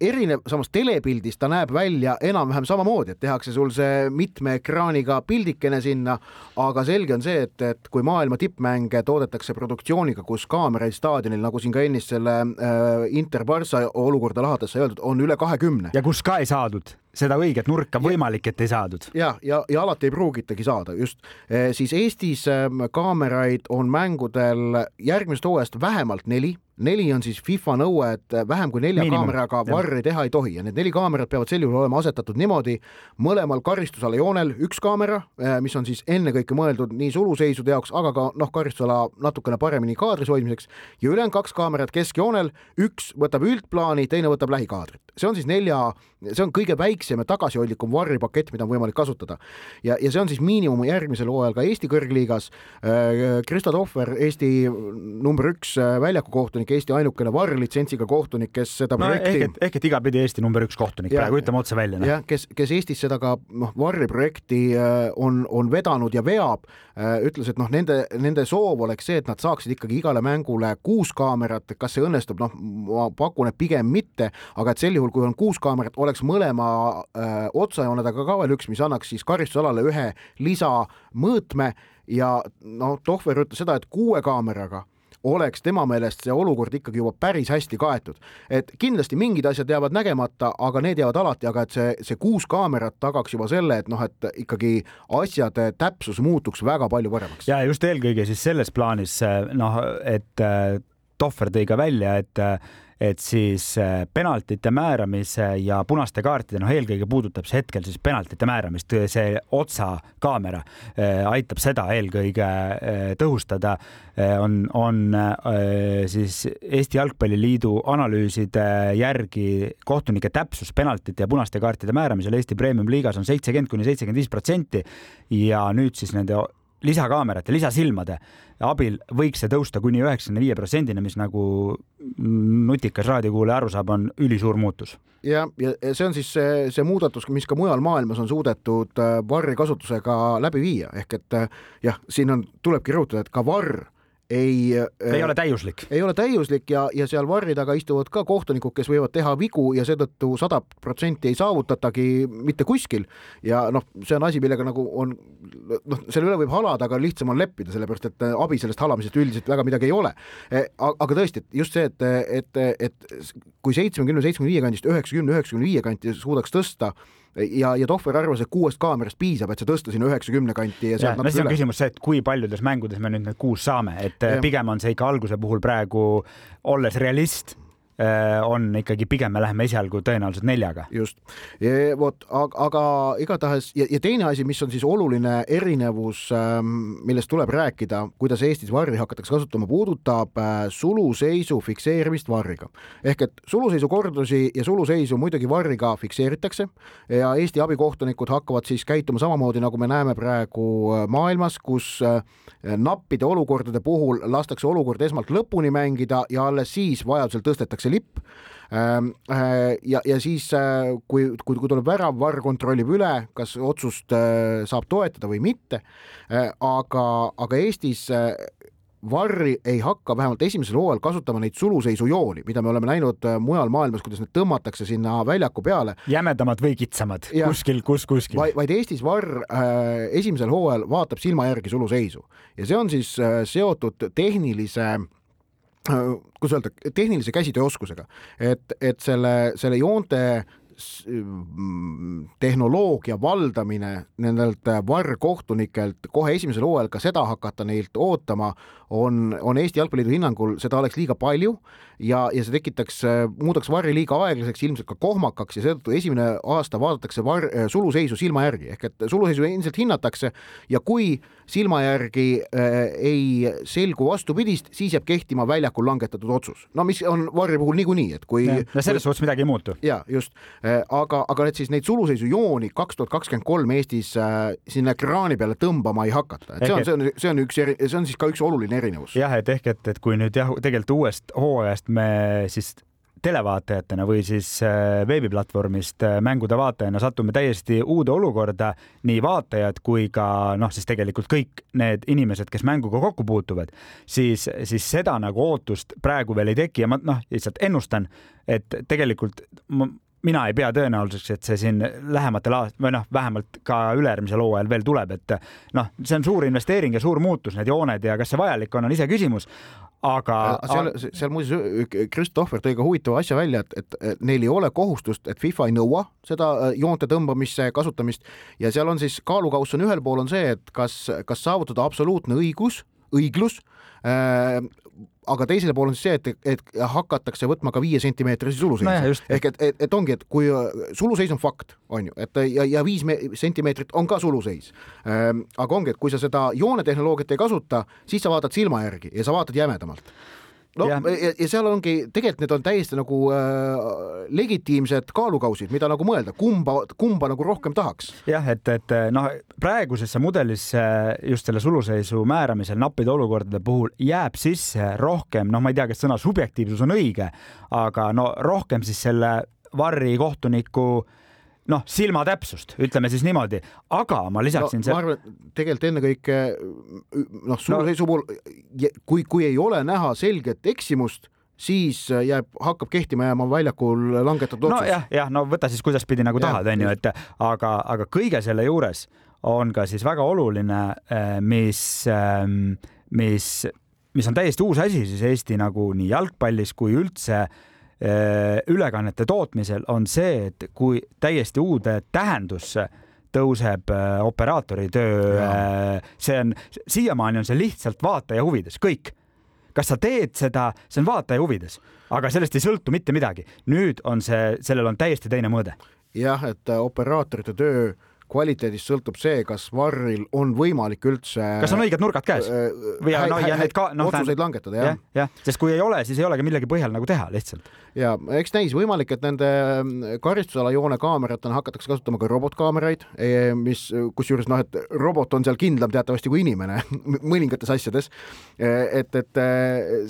erinev, samas telepildis ta näeb välja enam-vähem samamoodi, et tehakse sul see mitme ekraaniga pildikene sinna, aga selge on see, et, et kui maailma tippmänge toodetakse produktsiooniga, kus kaameraid staadionil, nagu siin ka ennist selle äh, Inter Barca olukorda lahates sai öeldud, on üle kahekümne. ja kus ka ei saadud seda õiget nurka, võimalik, et ei saadud. ja, ja, ja alati ei pruugitagi saada, just e,. siis Eestis kaameraid on mängudel järgmisest hooajast vähemalt neli neli on siis FIFA nõue, et vähem kui nelja Miinimum. kaameraga varri teha ei tohi ja need neli kaamerat peavad sel juhul olema asetatud niimoodi mõlemal karistusala joonel üks kaamera, eh, mis on siis ennekõike mõeldud nii suluseisude jaoks, aga ka noh, karistusala natukene paremini kaadris hoidmiseks ja ülejäänud kaks kaamerat keskjoonel, üks võtab üldplaani, teine võtab lähikaadrit. see on siis nelja, see on kõige väiksem ja tagasihoidlikum varripakett, mida on võimalik kasutada. ja, ja see on siis miinimum järgmisel hooajal ka Eesti kõrgliigas. Äh, Kristo Tohver, Eesti number üks äh, väljakukohtunik, Eesti ainukene varrilitsentsiga kohtunik, kes seda no, projekti ehk et, ehk et igapidi Eesti number üks kohtunik ja, praegu, ütleme otse välja. Noh. jah, kes, kes Eestis seda ka noh, varriprojekti äh, on, on vedanud ja veab, ütles, et noh, nende, nende soov oleks see, et nad saaksid ikkagi igale mängule kuus kaamerat, kas see õnnestub, noh, ma pakun, et pigem mitte, aga et sel juhul, kui on kuus kaamerat, oleks mõlema äh, otsajoonedega ka veel üks, mis annaks siis karistusalale ühe lisamõõtme ja noh, Tohver ütles seda, et kuue kaameraga oleks tema meelest see olukord ikkagi juba päris hästi kaetud. et kindlasti mingid asjad jäävad nägemata, aga need jäävad alati, aga et see, see kuus kaamerat tagaks juba selle, et noh, et ikkagi asjade täpsus muutuks väga palju paremaks. ja just eelkõige siis selles plaanis noh, et äh, Tohver tõi ka välja, et äh, et siis äh, penaltite määramise ja punaste kaartide, noh, eelkõige puudutab see hetkel siis penaltite määramist, see otsakaamera äh, aitab seda eelkõige äh, tõhustada. on, on siis Eesti Jalgpalliliidu analüüside järgi kohtunike täpsus penaltite ja punaste kaartide määramisel Eesti Premium-liigas on seitsekümmend kuni seitsekümmend viis protsenti ja nüüd siis nende lisakaamerate, lisasilmade abil võiks see tõusta kuni üheksakümne viie protsendini, mis nagu nutikas raadiokuulaja aru saab, on ülisuur muutus. ja, ja see on siis see, see muudatus, mis ka mujal maailmas on suudetud äh, varri kasutusega läbi viia, ehk et äh, jah, siin on, tulebki rõhutada, et ka varr ei ei ole täiuslik. ei ole täiuslik ja, ja seal varri taga istuvad ka kohtunikud, kes võivad teha vigu ja seetõttu sada protsenti ei saavutatagi mitte kuskil. ja noh, see on asi, millega nagu on noh, selle üle võib halada, aga lihtsam on leppida, sellepärast et abi sellest halamisest üldiselt väga midagi ei ole. E, aga tõesti, et just see, et, et, et kui seitsmekümne, seitsmekümne viie kandist üheksakümne, üheksakümne viie kanti suudaks tõsta ja, ja Tohver arvas, et kuuest kaamerast piisab, et see tõsta sinna üheksakümne kanti ja sealt natuke üle. küsimus see, et kui paljudes mängudes me nüüd need kuus saame, et ja. pigem on see ikka alguse puhul praegu, olles realist on ikkagi pigem me läheme esialgu tõenäoliselt neljaga. just, vot, aga igatahes ja, ja teine asi, mis on siis oluline erinevus, ähm, millest tuleb rääkida, kuidas Eestis varri hakatakse kasutama, puudutab äh, suluseisu fikseerimist varriga. ehk et suluseisu kordusi ja suluseisu muidugi varriga fikseeritakse ja Eesti abikohtunikud hakkavad siis käituma samamoodi, nagu me näeme praegu äh, maailmas, kus nappide olukordade puhul lastakse olukord esmalt lõpuni mängida ja alles siis vajadusel tõstetakse lipp ähm, äh, ja, ja siis, äh, kui, kui, kui tuleb värav, VAR kontrollib üle, kas otsust äh, saab toetada või mitte. aga, aga Eestis Varri ei hakka vähemalt esimesel hooajal kasutama neid suluseisujooni, mida me oleme näinud mujal maailmas, kuidas need tõmmatakse sinna väljaku peale. jämedamad või kitsamad, kuskil, kus kuskil. vaid Eestis Varr äh, esimesel hooajal vaatab silma järgi suluseisu ja see on siis äh, seotud tehnilise äh, kuidas öelda, tehnilise käsitööoskusega, et, et selle, selle joonte tehnoloogia valdamine nendelt varrkohtunikelt kohe esimesel hooajal ka seda hakata neilt ootama, on, on Eesti Jalgpalliliidu hinnangul, seda oleks liiga palju ja, ja see tekitaks, muudaks varri liiga aeglaseks, ilmselt ka kohmakaks ja seetõttu esimene aasta vaadatakse var-, suluseisu silma järgi ehk et suluseisu ilmselt hinnatakse ja kui silma järgi äh, ei selgu vastupidist, siis jääb kehtima väljakul langetatud otsus. no mis on varri puhul niikuinii, et kui. no selles suhtes midagi ei muutu. ja just äh,, aga, aga et siis neid suluseisujooni kaks tuhat kakskümmend kolm Eestis äh, sinna ekraani peale tõmbama ei hakata, et see on, see on, see on üks, see on siis ka üks oluline oluline erinevus. jah, et ehk et, et kui nüüd jah, tegelikult uuest hooajast me siis televaatajatena või siis äh, veebiplatvormist äh, mängude vaatajana satume täiesti uude olukorda, nii vaatajad kui ka noh, siis tegelikult kõik need inimesed, kes mänguga kokku puutuvad, siis, siis seda nagu ootust praegu veel ei teki ja ma noh, lihtsalt ennustan, et tegelikult ma, mina ei pea tõenäoliseks, et see siin lähematel aast- või noh, vähemalt ka ülejärgmisel hooajal veel tuleb, et noh, see on suur investeering ja suur muutus, need jooned ja kas see vajalik on, on iseküsimus aga. seal, seal muuseas Christopher tõi ka huvitava asja välja, et, et, et neil ei ole kohustust, et FIFA ei nõua seda äh, joonte tõmbamisse kasutamist ja seal on siis kaalukauss on ühel pool on see, et kas, kas saavutada absoluutne õigus, õiglus äh, aga teisel pool on siis see, et, et hakatakse võtma ka viie sentimeetrisi suluseisu no. ehk et, et, et ongi, et kui äh, suluseis on fakt, on ju, et ja, ja viis sentimeetrit on ka suluseis ähm,. aga ongi, et kui sa seda joonetehnoloogiat ei kasuta, siis sa vaatad silma järgi ja sa vaatad jämedamalt no ja, ja, ja seal ongi, tegelikult need on täiesti nagu äh, legitiimsed kaalukausid, mida nagu mõelda, kumba, kumba nagu rohkem tahaks. jah, et, et noh, praegusesse mudelisse just selle suluseisu määramisel nappide olukordade puhul jääb sisse rohkem, noh, ma ei tea, kas sõna subjektiivsus on õige, aga no rohkem siis selle varri kohtuniku äh, noh, silmatäpsust, ütleme siis niimoodi, aga ma lisaksin no,. ma arvan, tegelikult ennekõike noh, suuseisu puhul no. kui, kui ei ole näha selget eksimust, siis jääb, hakkab kehtima jääma väljakul langetatud otsus. nojah, jah, no võta siis kuidaspidi nagu ja, tahad, onju, et aga, aga kõige selle juures on ka siis väga oluline, eh, mis, ehm, mis, mis on täiesti uus asi siis Eesti nagu nii jalgpallis kui üldse Äh, ülekannete tootmisel on see, et kui täiesti uude tähendusse tõuseb äh, operaatori töö, äh, see on, siiamaani on see lihtsalt vaataja huvides, kõik. kas sa teed seda, see on vaataja huvides, aga sellest ei sõltu mitte midagi. nüüd on see, sellel on täiesti teine mõõde. jah, et operaatorite töö kvaliteedist sõltub see, kas varril on võimalik üldse. kas on õiged nurgad käes äh, või ja, no, ja need ka noh. otsuseid langetada jah. jah ja,, sest kui ei ole, siis ei olegi millegi põhjal nagu teha lihtsalt. ja eks näis, võimalik, et nende mm, karistusala joone kaameratena hakatakse kasutama ka robotkaameraid, e, mis kusjuures noh, et robot on seal kindlam teatavasti kui inimene mõningates asjades. E, et, et e,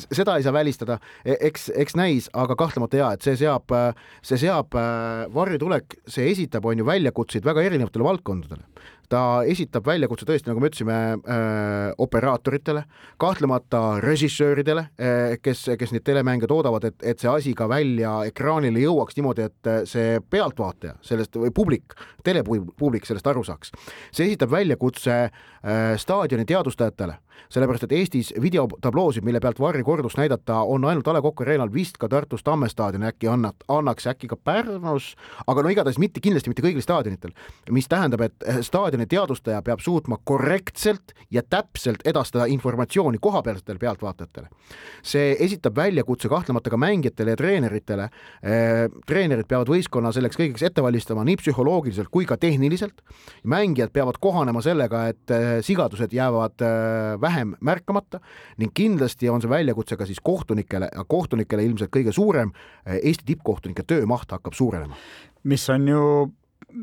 seda ei saa välistada, eks, eks näis, aga kahtlemata ja, et see seab, see seab varjutulek, see esitab, on ju väljakutseid väga erinevatele valdkondadele. Ta esitab väljakutse tõesti, nagu me ütlesime äh,, operaatoritele, kahtlemata režissööridele äh,, kes, kes neid telemänge toodavad, et, et see asi ka välja ekraanile jõuaks niimoodi, et äh, see pealtvaataja sellest või publik, telepublik sellest aru saaks. see esitab väljakutse äh, staadioni teadvustajatele sellepärast et Eestis videotabloosid, mille pealt Varri kordust näidata, on ainult A Le Coq Arena'l, vist ka Tartus Tamme staadionil äkki annab, annaks äkki ka Pärnus, aga no igatahes mitte kindlasti mitte kõigil staadionitel, mis tähendab, et staadioni teadvustaja peab suutma korrektselt ja täpselt edastada informatsiooni kohapealsetele pealtvaatajatele. see esitab väljakutse kahtlemata ka mängijatele ja treeneritele. treenerid peavad võistkonna selleks kõigeks ette valmistama nii psühholoogiliselt kui ka tehniliselt. mängijad peavad kohanema sellega, et sigadused jäävad vähem märkamata ning kindlasti on see väljakutse ka siis kohtunikele kohtunikele ilmselt kõige suurem. Eesti tippkohtunike töömaht hakkab suurenema. mis on ju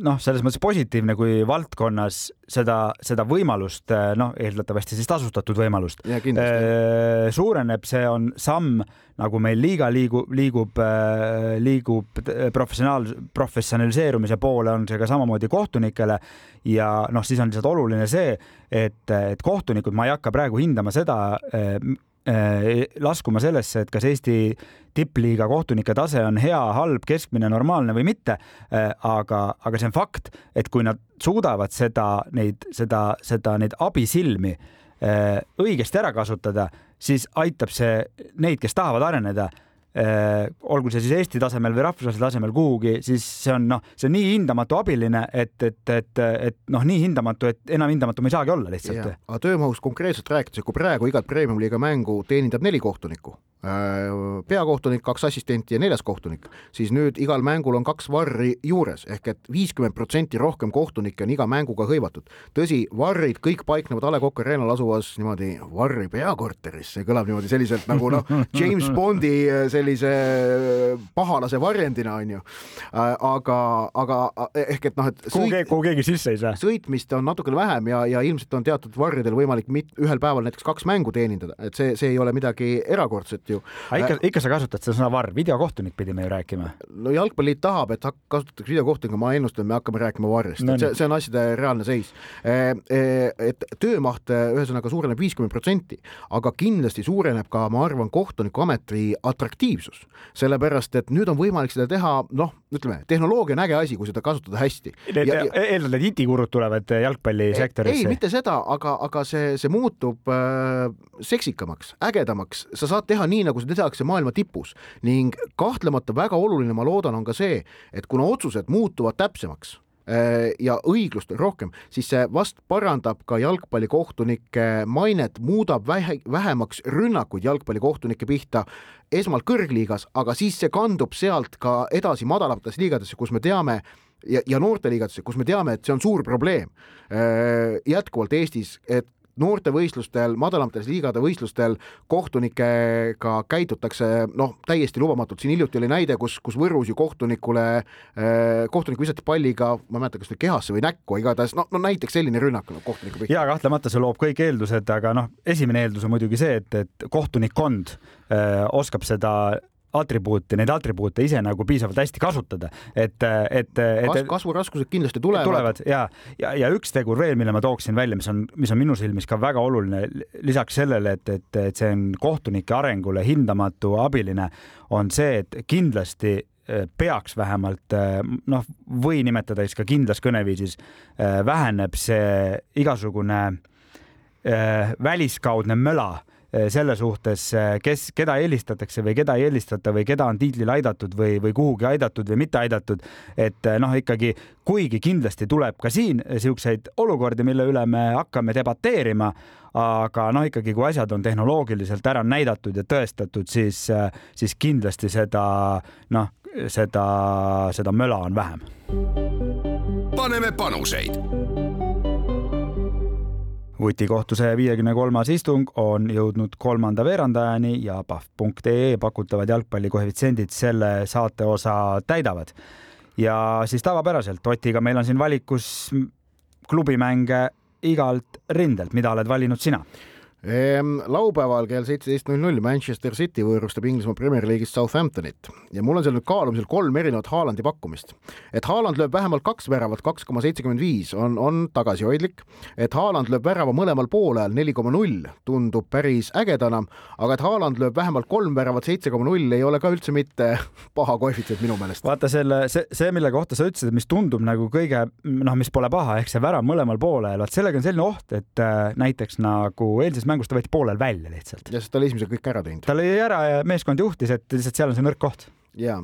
noh, selles mõttes positiivne, kui valdkonnas seda, seda võimalust, noh, eeldatavasti siis tasustatud võimalust äh, suureneb, see on samm, nagu meil liiga liigub, liigub, äh, liigub professionaal, professionaliseerumise poole, on see ka samamoodi kohtunikele. Ja noh, siis on lihtsalt oluline see, et, et kohtunikud, ma ei hakka praegu hindama seda, laskuma sellesse, et kas Eesti tippliiga kohtunike tase on hea, halb, keskmine, normaalne või mitte. Äh, aga, aga see on fakt, et kui nad suudavad seda, neid, seda, seda, neid abisilmi äh, õigesti ära kasutada, siis aitab see neid, kes tahavad areneda Äh, olgu see siis Eesti tasemel või rahvusvahelisel tasemel kuhugi, siis see on noh, see on nii hindamatu abiline, et, et, et, et noh, nii hindamatu, et enam hindamatu me ei saagi olla lihtsalt. aga töömahust konkreetselt rääkides, kui praegu igat premium-liiga mängu teenindab neli kohtunikku, äh, peakohtunik, kaks assistenti ja neljas kohtunik, siis nüüd igal mängul on kaks varri juures ehk et viiskümmend protsenti rohkem kohtunikke on iga mänguga hõivatud. tõsi, varrid kõik paiknevad A Le Coq Arena'l asuvas niimoodi varri peakorteris, see kõlab niimoodi selliselt nagu noh, James Bondi see sellise äh, pahalase varjendina, onju. Äh, aga, aga ehk et noh, et kuhu sõit, kuhu keegi sisse ei saa. sõitmist on natukene vähem ja, ja ilmselt on teatud varridel võimalik mit, ühel päeval näiteks kaks mängu teenindada, et see, see ei ole midagi erakordset ju. aga ikka, ikka sa kasutad seda sõna varr, videokohtunik pidime ju rääkima. no jalgpalliliit tahab, et kasutatakse videokohtunikku, ma ennustan, me hakkame rääkima varrist no,, see, see on asjade reaalne seis. et töömaht ühesõnaga suureneb viiskümmend protsenti, aga kindlasti suureneb ka, ma arvan, kohtunikuameti atraktiivsus efektiivsus, sellepärast et nüüd on võimalik seda teha, noh, ütleme, tehnoloogia on äge asi, kui seda kasutada hästi. eeldad, et IT-kurud tulevad jalgpallisektorisse? ei, mitte seda, aga, aga see, see muutub äh, seksikamaks, ägedamaks, sa saad teha nii, nagu seda tehakse maailma tipus ning kahtlemata väga oluline, ma loodan, on ka see, et kuna otsused muutuvad täpsemaks ja õiglust rohkem, siis see vast parandab ka jalgpallikohtunike mainet, muudab vähe, vähemaks rünnakuid jalgpallikohtunike pihta esmalt kõrgliigas, aga siis see kandub sealt ka edasi madalamatesse liigadesse, kus me teame, ja, ja noorteliigadesse, kus me teame, et see on suur probleem äh, jätkuvalt Eestis, et noortevõistlustel, madalamates liigade võistlustel kohtunikega käidutakse noh, täiesti lubamatult, siin hiljuti oli näide, kus, kus Võrus ju kohtunikule eh,, kohtunik visati palliga, ma ei mäleta, kas nüüd kehasse või näkku, igatahes no, no näiteks selline rünnak no, kohtuniku pihta. ja kahtlemata see loob kõik eeldused, aga noh, esimene eeldus on muidugi see, et, et kohtunikkond eh, oskab seda atribuute, neid atribuute ise nagu piisavalt hästi kasutada, et, et, et Kas, kasvuraskused kindlasti tulevad. tulevad ja, ja, ja üks tegur veel, mille ma tooksin välja, mis on, mis on minu silmis ka väga oluline, lisaks sellele, et, et, et see on kohtunike arengule hindamatu abiline, on see, et kindlasti eh, peaks vähemalt eh, noh, või nimetada siis ka kindlas kõneviisis, eh, väheneb see igasugune väliskaudne möla selle suhtes, eh, kes, keda helistatakse või keda ei helistata või keda on tiitlil aidatud või, või kuhugi aidatud või mitte aidatud. et eh, noh, ikkagi kuigi kindlasti tuleb ka siin siukseid olukordi, mille üle me hakkame debateerima, aga noh, ikkagi kui asjad on tehnoloogiliselt ära näidatud ja tõestatud, siis, siis kindlasti seda noh, seda, seda möla on vähem. paneme panuseid vutikohtuse viiekümne kolmas istung on jõudnud kolmanda veerandajani ja pahv.ee pakutavad jalgpallikoefitsiendid selle saateosa täidavad. ja siis tavapäraselt Otiga meil on siin valikus klubimänge igalt rindelt, mida oled valinud sina? Ehm, laupäeval kell seitseteist null null Manchester City võõrustab Inglismaa Premier League'is Southamptonit ja mul on seal nüüd kaalumisel kolm erinevat Haalandi pakkumist. et Haaland lööb vähemalt kaks väravat, kaks koma seitsekümmend viis on, on tagasihoidlik, et Haaland lööb värava mõlemal poolel, neli koma null tundub päris ägedana, aga et Haaland lööb vähemalt kolm väravat, seitse koma null ei ole ka üldse mitte paha koefitsient minu meelest. vaata selle, see, see, mille kohta sa ütlesid, mis tundub nagu kõige noh, mis pole paha, ehk see värav mõlemal poolel, vaat sellega on selline oht, et äh, näiteks nagu eilses mängust ta võeti poolel välja lihtsalt. ja sest ta oli esimesel kõik ära teinud. ta lõi ära ja meeskond juhtis, et lihtsalt seal on see nõrk koht. ja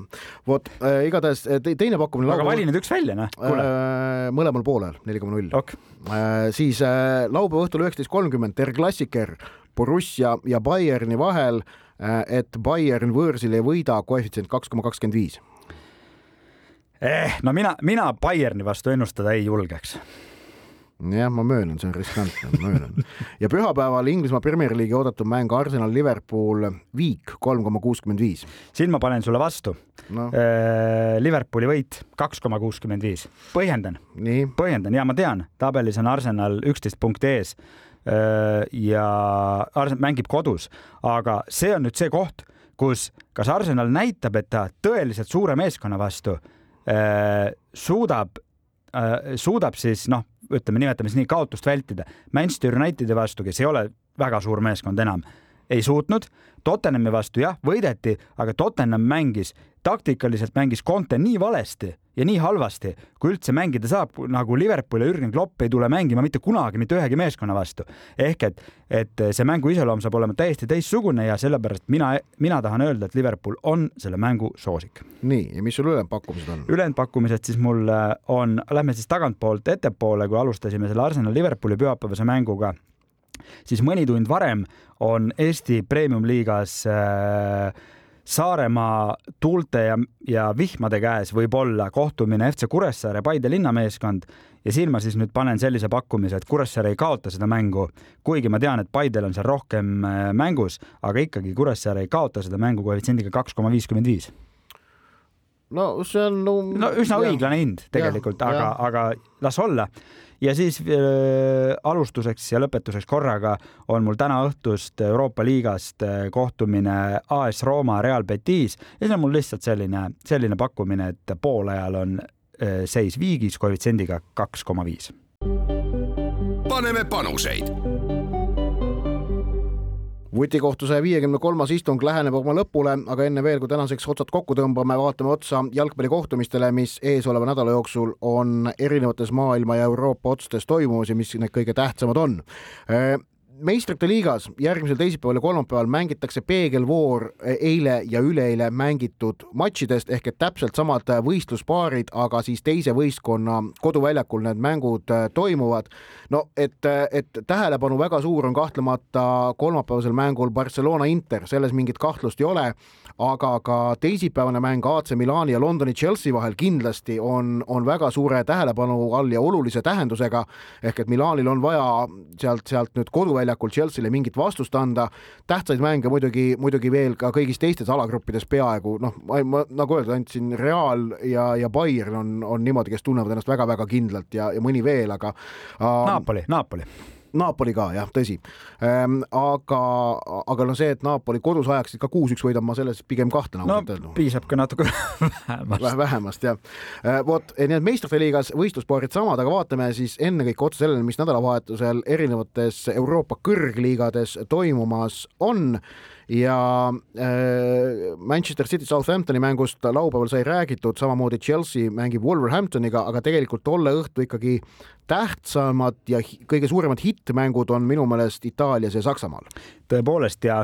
vot äh, igatahes te, teine pakkumine. aga vali nüüd üks välja, noh. Äh, mõlemal poolel neli koma null. Äh, siis äh, laupäeva õhtul üheksateist kolmkümmend Der Klassiker Borussia ja Bayerni vahel äh,, et Bayern võõrsil ei võida, koefitsient kaks koma kakskümmend viis eh,. no mina, mina Bayerni vastu ennustada ei julgeks jah, ma möönan, see on riskantne, ma möönan. ja pühapäeval Inglismaa Premier League'i oodatud mäng Arsenal Liverpool viik kolm koma kuuskümmend viis. siin ma panen sulle vastu no.. Liverpooli võit kaks koma kuuskümmend viis, põhjendan. põhjendan ja ma tean, tabelis on Arsenal üksteist punkti ees. ja Arsenal mängib kodus, aga see on nüüd see koht, kus kas Arsenal näitab, et ta tõeliselt suure meeskonna vastu Äh, suudab, äh, suudab siis noh, ütleme, nimetame siis nii, kaotust vältida. Manchester Unitedi vastu, kes ei ole väga suur meeskond enam, ei suutnud. Tottenhami vastu jah, võideti, aga Tottenham mängis taktikaliselt mängis Conte nii valesti ja nii halvasti, kui üldse mängida saab, nagu Liverpool ja Jürgen Klopp ei tule mängima mitte kunagi mitte ühegi meeskonna vastu. ehk et, et see mängu iseloom saab olema täiesti teistsugune ja sellepärast mina, mina tahan öelda, et Liverpool on selle mängu soosik. nii, ja mis sul ülejäänud pakkumised on? ülejäänud pakkumised siis mul on, lähme siis tagantpoolt ettepoole, kui alustasime selle Arsenal Liverpooli pühapäevase mänguga siis mõni tund varem on Eesti Premium-liigas äh, Saaremaa tuulte ja, ja vihmade käes võib olla kohtumine FC Kuressaare Paide linnameeskond ja siin ma siis nüüd panen sellise pakkumise, et Kuressaare ei kaota seda mängu, kuigi ma tean, et Paidel on seal rohkem äh, mängus, aga ikkagi Kuressaare ei kaota seda mängu koefitsiendiga kaks koma viiskümmend viis. No see on no, no üsna ja, õiglane hind tegelikult, aga, aga las olla ja siis äh, alustuseks ja lõpetuseks korraga on mul täna õhtust Euroopa liigast äh, kohtumine AS Rooma Real Betis ja see on mul lihtsalt selline, selline pakkumine, et poolajal on äh, seis viigis koefitsiendiga kaks koma viis. paneme panuseid vutikohtu saja viiekümne kolmas istung läheneb oma lõpule, aga enne veel, kui tänaseks otsad kokku tõmbame, vaatame otsa jalgpallikohtumistele, mis eesoleva nädala jooksul on erinevates maailma ja Euroopa otsades toimumas ja mis need kõige tähtsamad on meistrite liigas järgmisel teisipäeval ja kolmapäeval mängitakse peegelvoor eile ja üleeile mängitud matšidest ehk et täpselt samad võistluspaarid, aga siis teise võistkonna koduväljakul need mängud äh, toimuvad. no et, et tähelepanu väga suur on kahtlemata kolmapäevasel mängul Barcelona Inter, selles mingit kahtlust ei ole, aga ka teisipäevane mäng AC Milani ja Londoni Chelsea vahel kindlasti on, on väga suure tähelepanu all ja olulise tähendusega ehk et Milanil on vaja sealt, sealt nüüd koduväljakul väljakul Chelsea'le mingit vastust anda. tähtsaid mänge muidugi, muidugi veel ka kõigis teistes alagruppides peaaegu, noh, ma, nagu öeldud, ainult siin Real ja, ja Bayern on, on niimoodi, kes tunnevad ennast väga-väga kindlalt ja, ja mõni veel, aga uh,. Napoli, Napoli Napoli ka jah, tõsi ähm,. aga, aga no see, et Napoli kodus ajaksid ka kuus-üks võidab, ma selles pigem kahtlen ausalt öeldes no,. piisab ka natuke vähemast. vähemast jah äh,. vot, nii et meistrite liigas võistluspaarid samad, aga vaatame siis ennekõike otsa sellele, mis nädalavahetusel erinevates Euroopa kõrgliigades toimumas on ja äh, Manchester City Southamptoni mängust laupäeval sai räägitud, samamoodi Chelsea mängib Wolverhamptoniga, aga tegelikult tolle õhtu ikkagi tähtsamad ja kõige suuremad hittmängud on minu meelest Itaalias ja Saksamaal. tõepoolest ja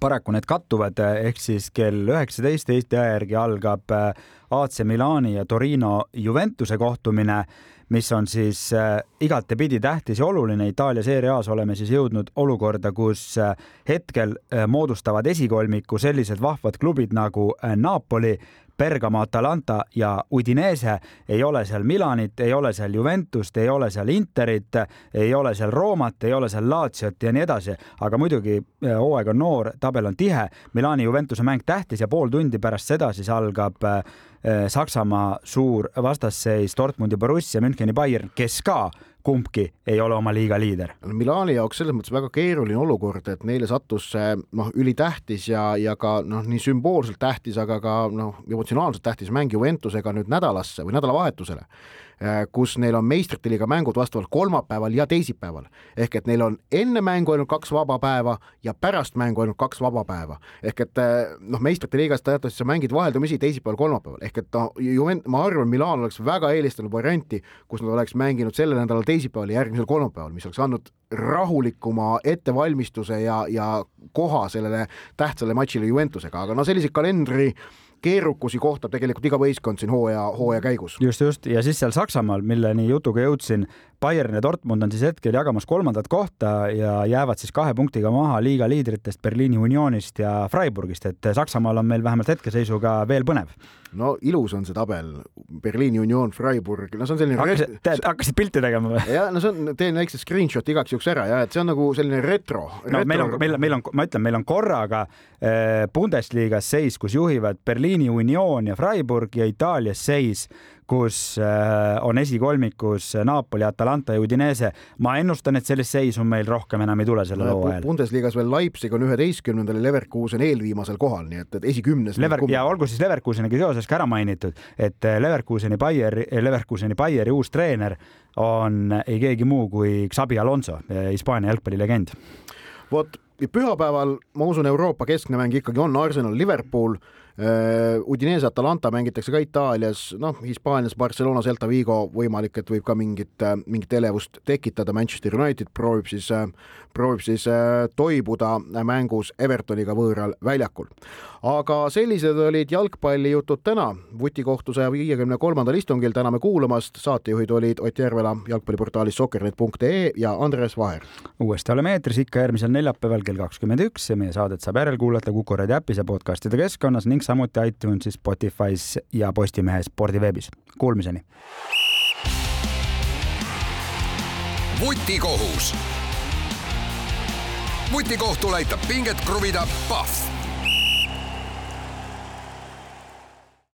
paraku need kattuvad, ehk siis kell üheksateist Eesti aja järgi algab äh, AC Milani ja Torino Juventuse kohtumine mis on siis äh, igatepidi tähtis ja oluline. Itaalia Serie A-s oleme siis jõudnud olukorda, kus äh, hetkel äh, moodustavad esikolmiku sellised vahvad klubid nagu Napoli, Bergamo, Atalanta ja Udinese, ei ole seal Milanit, ei ole seal Juventust, ei ole seal Interit, ei ole seal Roomat, ei ole seal Laziot ja nii edasi, aga muidugi äh, hooaeg on noor, tabel on tihe, Milani Juventuse mäng tähtis ja pool tundi pärast seda siis algab äh, Saksamaa suur vastasseis Dortmundi Borussia, Müncheni Bayern, kes ka kumbki ei ole oma liiga liider. Milani jaoks selles mõttes väga keeruline olukord, et neile sattus see noh, ülitähtis ja, ja ka noh, nii sümboolselt tähtis, aga ka noh, emotsionaalselt tähtis mäng Juventusega nüüd nädalasse või nädalavahetusele. Äh, kus neil on meistrite liiga mängud vastavalt kolmapäeval ja teisipäeval. ehk et neil on enne mängu ainult kaks vaba päeva ja pärast mängu ainult kaks vaba päeva. ehk et äh, noh, meistrite liigas teatavasti sa mängid vaheldumisi teisipäeval, kolmapäeval, ehk et noh, Juvent-, ma arvan, Milan oleks väga eelistanud varianti, kus nad oleks mänginud sellel nädalal teisipäeval ja järgmisel kolmapäeval, mis oleks andnud rahulikuma ettevalmistuse ja, ja koha sellele tähtsale matšile Juventusega, aga no selliseid kalendri äh, keerukusi kohtab tegelikult iga võistkond siin hooaja, hooaja käigus. just, just ja siis seal Saksamaal, milleni jutuga jõudsin, Bayern ja Dortmund on siis hetkel jagamas kolmandat kohta ja jäävad siis kahe punktiga maha liiga liidritest Berliini Unionist ja Freiburgist, et Saksamaal on meil vähemalt hetkeseisuga veel põnev. no ilus on see tabel, Berliini Union, Freiburg, no see on selline hakkasid, ret... hakkasid pilti tegema või? ja no see on, teen väikse screenshot'i igaks juhuks ära ja et see on nagu selline retro, retro.... no meil on, meil, meil on, ma ütlen, meil on korraga äh, Bundesliga-s seis, kus juhivad Berliini Union ja Freiburg ja Itaalias seis kus äh, on esikolmikus Napoli, Atalanta ja Udinese. ma ennustan, et sellist seisu meil rohkem enam ei tule sellel hooajal. Bundesligas veel Leipzig on üheteistkümnendal ja Leverkusen eelviimasel kohal, nii et, et esikümnes. Lever- ja olgu siis Leverkuseniga seoses ka ära mainitud, et äh, Leverkuseni Bayer, Leverkuseni Bayeri uus treener on ei keegi muu kui Xabi Alonso, äh, Hispaania jalgpallilegend. vot pühapäeval, ma usun, Euroopa keskne mäng ikkagi on Arsenal, Liverpool Äh, Udinese Atalanta mängitakse ka Itaalias, noh, Hispaanias Barcelona, Celta Vigo, võimalik, et võib ka mingit, äh, mingit elevust tekitada, Manchester United proovib siis, äh, proovib siis toibuda mängus Evertoniga võõral väljakul. aga sellised olid jalgpallijutud täna, vutikohtu saja viiekümne kolmandal istungil, täname kuulamast, saatejuhid olid Ott Järvela jalgpalliportaalis soccernet.ee ja Andres Vaher. uuesti oleme eetris ikka järgmisel neljapäeval kell kakskümmend üks ja meie saadet saab järelkuulata Kuku raadio äpis ja podcastide keskkonnas ning samuti iTunesis, Spotify's ja Postimehe spordiveebis. Kuulmiseni. vutikohus. vutikohtul aitab pinget kruvida Pahv